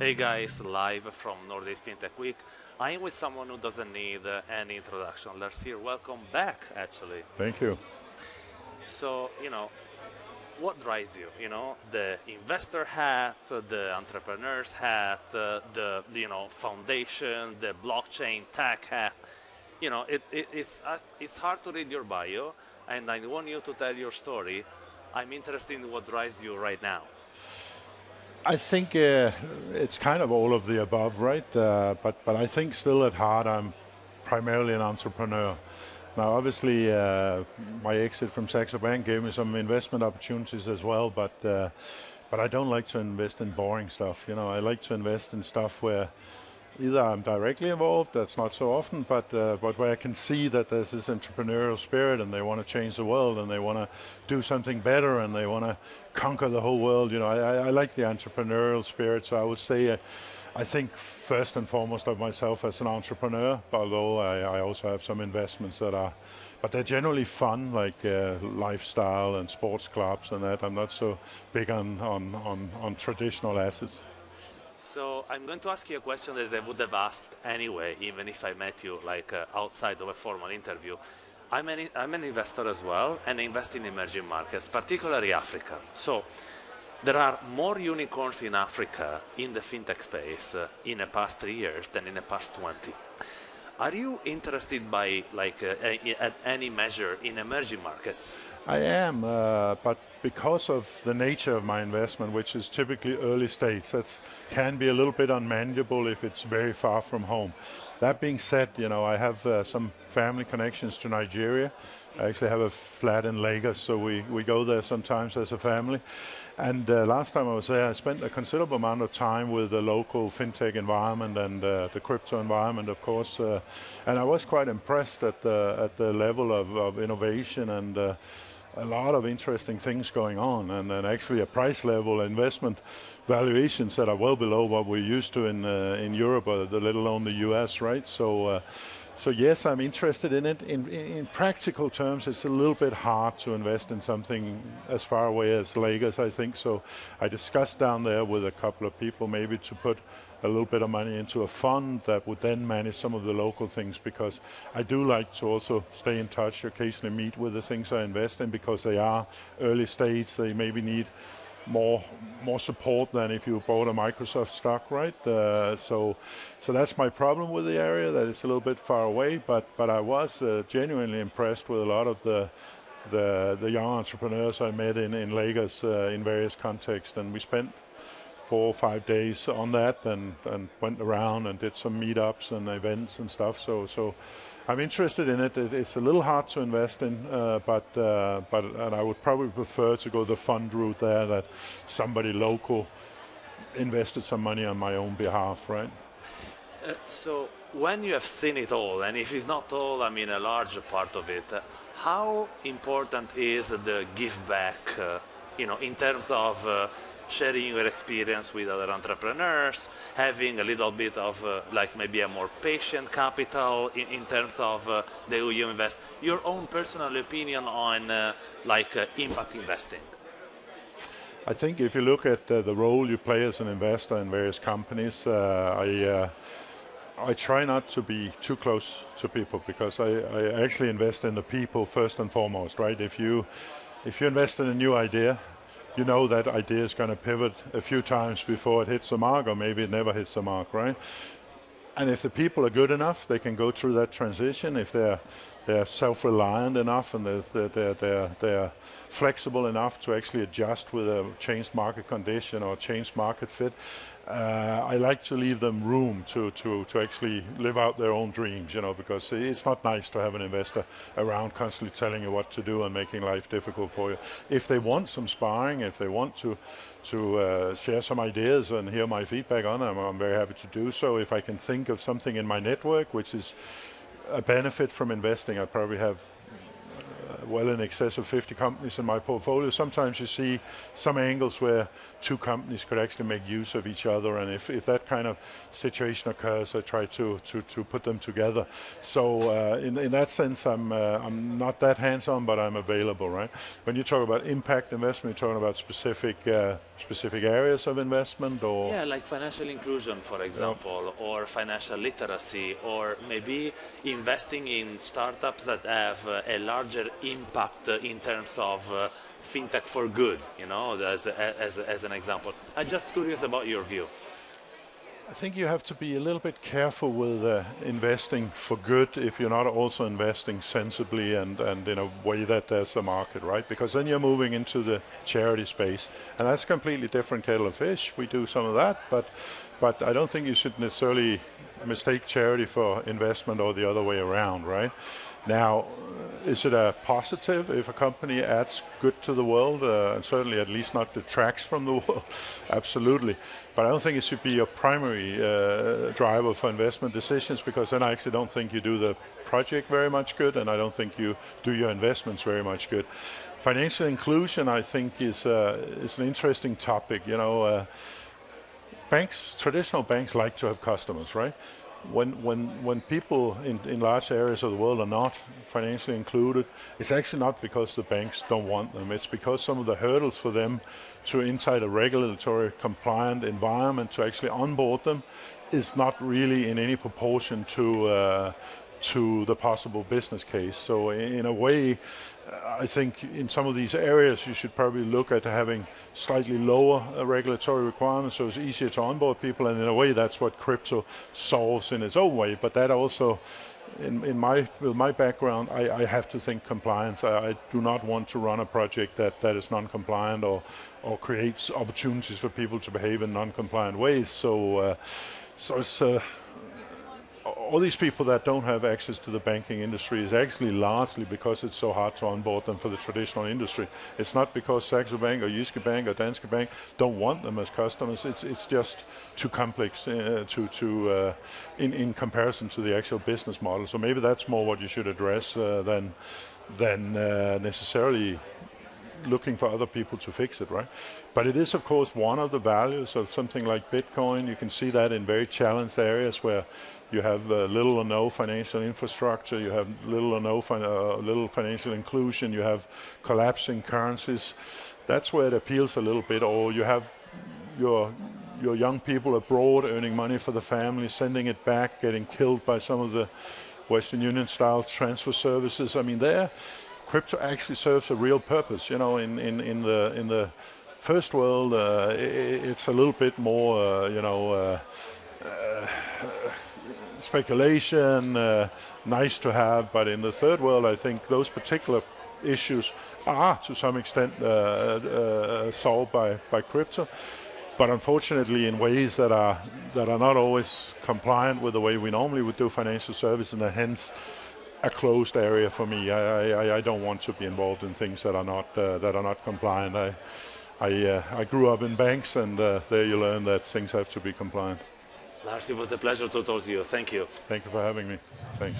Hey guys, live from Nordic FinTech Week. I'm with someone who doesn't need uh, any introduction. Lars here, welcome back actually. Thank you. So, you know, what drives you? You know, the investor hat, the entrepreneur's hat, uh, the, you know, foundation, the blockchain tech hat. You know, it, it, it's, uh, it's hard to read your bio, and I want you to tell your story. I'm interested in what drives you right now. I think uh, it's kind of all of the above, right? Uh, but but I think still at heart I'm primarily an entrepreneur. Now, obviously, uh, my exit from Saxo Bank gave me some investment opportunities as well, but uh, but I don't like to invest in boring stuff. You know, I like to invest in stuff where either I'm directly involved, that's not so often, but uh, but where I can see that there's this entrepreneurial spirit and they want to change the world and they want to do something better and they want to conquer the whole world. You know, I, I like the entrepreneurial spirit, so I would say. Uh, I think first and foremost of myself as an entrepreneur, although I, I also have some investments that are, but they're generally fun, like uh, lifestyle and sports clubs and that. I'm not so big on, on, on, on traditional assets. So I'm going to ask you a question that I would have asked anyway, even if I met you like uh, outside of a formal interview. I'm an, I'm an investor as well, and I invest in emerging markets, particularly Africa. So there are more unicorns in Africa in the fintech space uh, in the past three years than in the past 20. Are you interested by like uh, at any measure in emerging markets? I am, uh, but because of the nature of my investment, which is typically early stage, that can be a little bit unmanageable if it's very far from home. That being said, you know, I have uh, some family connections to Nigeria. I actually have a flat in Lagos, so we, we go there sometimes as a family. And uh, last time I was there, I spent a considerable amount of time with the local fintech environment and uh, the crypto environment, of course. Uh, and I was quite impressed at the, at the level of, of innovation and uh, a lot of interesting things going on, and, and actually a price level investment valuations that are well below what we're used to in uh, in Europe, the, let alone the U.S. Right? So. Uh, so yes, I'm interested in it. In, in, practical terms, it's a little bit hard to invest in something as far away as Lagos, I think. So I discussed down there with a couple of people maybe to put a little bit of money into a fund that would then manage some of the local things because I do like to also stay in touch, occasionally meet with the things I invest in because they are early stage, they maybe need more more support than if you bought a Microsoft stock, right? Uh, so, so that's my problem with the area that it's a little bit far away. But but I was uh, genuinely impressed with a lot of the the the young entrepreneurs I met in in Lagos uh, in various contexts, and we spent four or five days on that and, and went around and did some meetups and events and stuff. So so I'm interested in it. it it's a little hard to invest in, uh, but uh, but and I would probably prefer to go the fund route there that somebody local invested some money on my own behalf, right? Uh, so when you have seen it all, and if it's not all, I mean a larger part of it, how important is the give back? Uh, you know, in terms of uh, sharing your experience with other entrepreneurs, having a little bit of uh, like maybe a more patient capital in, in terms of uh, the way you invest. Your own personal opinion on uh, like uh, impact investing. I think if you look at the role you play as an investor in various companies, uh, I. Uh, I try not to be too close to people because I, I actually invest in the people first and foremost, right? If you if you invest in a new idea, you know that idea is going to pivot a few times before it hits the mark, or maybe it never hits the mark, right? And if the people are good enough, they can go through that transition. If they're they're self-reliant enough and they're, they're, they're, they're, flexible enough to actually adjust with a changed market condition or changed market fit, uh, I like to leave them room to, to, to actually live out their own dreams, you know, because it's not nice to have an investor around constantly telling you what to do and making life difficult for you. If they want some sparring, if they want to, to uh, share some ideas and hear my feedback on them, I'm very happy to do so. If I can think of something in my network which is a benefit from investing, I probably have well in excess of 50 companies in my portfolio. Sometimes you see some angles where two companies could actually make use of each other, and if, if that kind of situation occurs, I try to, to, to put them together. So uh, in, in that sense, I'm, uh, I'm not that hands-on, but I'm available, right? When you talk about impact investment, you're talking about specific, uh, specific areas of investment or? Yeah, like financial inclusion, for example, or financial literacy, or maybe investing in startups that have uh, a larger impact uh, in terms of uh, fintech for good, you know, as, as, as an example. I'm just curious about your view. I think you have to be a little bit careful with uh, investing for good if you're not also investing sensibly and, and in a way that there's a market, right? Because then you're moving into the charity space, and that's completely different kettle of fish. We do some of that, but but I don't think you should necessarily mistake charity for investment or the other way around, right? Now, is it a positive if a company adds good to the world, uh, and certainly at least not detracts from the world? Absolutely. But I don't think it should be your primary uh, driver for investment decisions because then I actually don't think you do the project very much good, and I don't think you do your investments very much good. Financial inclusion, I think, is uh, is an interesting topic. You know, uh, banks, traditional banks, like to have customers, right? When when when people in, in large areas of the world are not financially included, it's actually not because the banks don't want them. It's because some of the hurdles for them to inside a regulatory compliant environment to actually onboard them is not really in any proportion to uh, to the possible business case. So in a way, I think in some of these areas you should probably look at having slightly lower uh, regulatory requirements so it's easier to onboard people and in a way that's what crypto solves in its own way. But that also in, in my with my background, I, I have to think compliance. I, I, do not want to run a project that, that is non-compliant or or creates opportunities for people to behave in non-compliant ways. So uh, so it's uh, all these people that don't have access to the banking industry is actually largely because it's so hard to onboard them for the traditional industry. It's not because Saxo Bank or Jyske Bank or Danske Bank don't want them as customers. It's it's just too complex uh, to to uh, in in comparison to the actual business model. So maybe that's more what you should address uh, than than uh, necessarily looking for other people to fix it, right? But it is, of course, one of the values of something like Bitcoin. You can see that in very challenged areas where you have uh, little or no financial infrastructure, you have little or no fin- uh, little financial inclusion, you have collapsing currencies. That's where it appeals a little bit. Or you have your your young people abroad earning money for the family, sending it back, getting killed by some of the Western Union style transfer services. I mean, there crypto actually serves a real purpose. You know, in, in, in the in the first world, uh, it, it's a little bit more, uh, you know, uh, uh speculation, uh, nice to have. But in the third world, I think those particular issues are to some extent solved by by crypto. But unfortunately, in ways that are that are not always compliant with the way we normally would do financial services, and hence a closed area for me. I, I, I, don't want to be involved in things that are not uh, that are not compliant. I I, uh, I grew up in banks, and uh, there you learn that things have to be compliant. Lars, it was a pleasure to talk to you. Thank you. Thank you for having me. Thanks.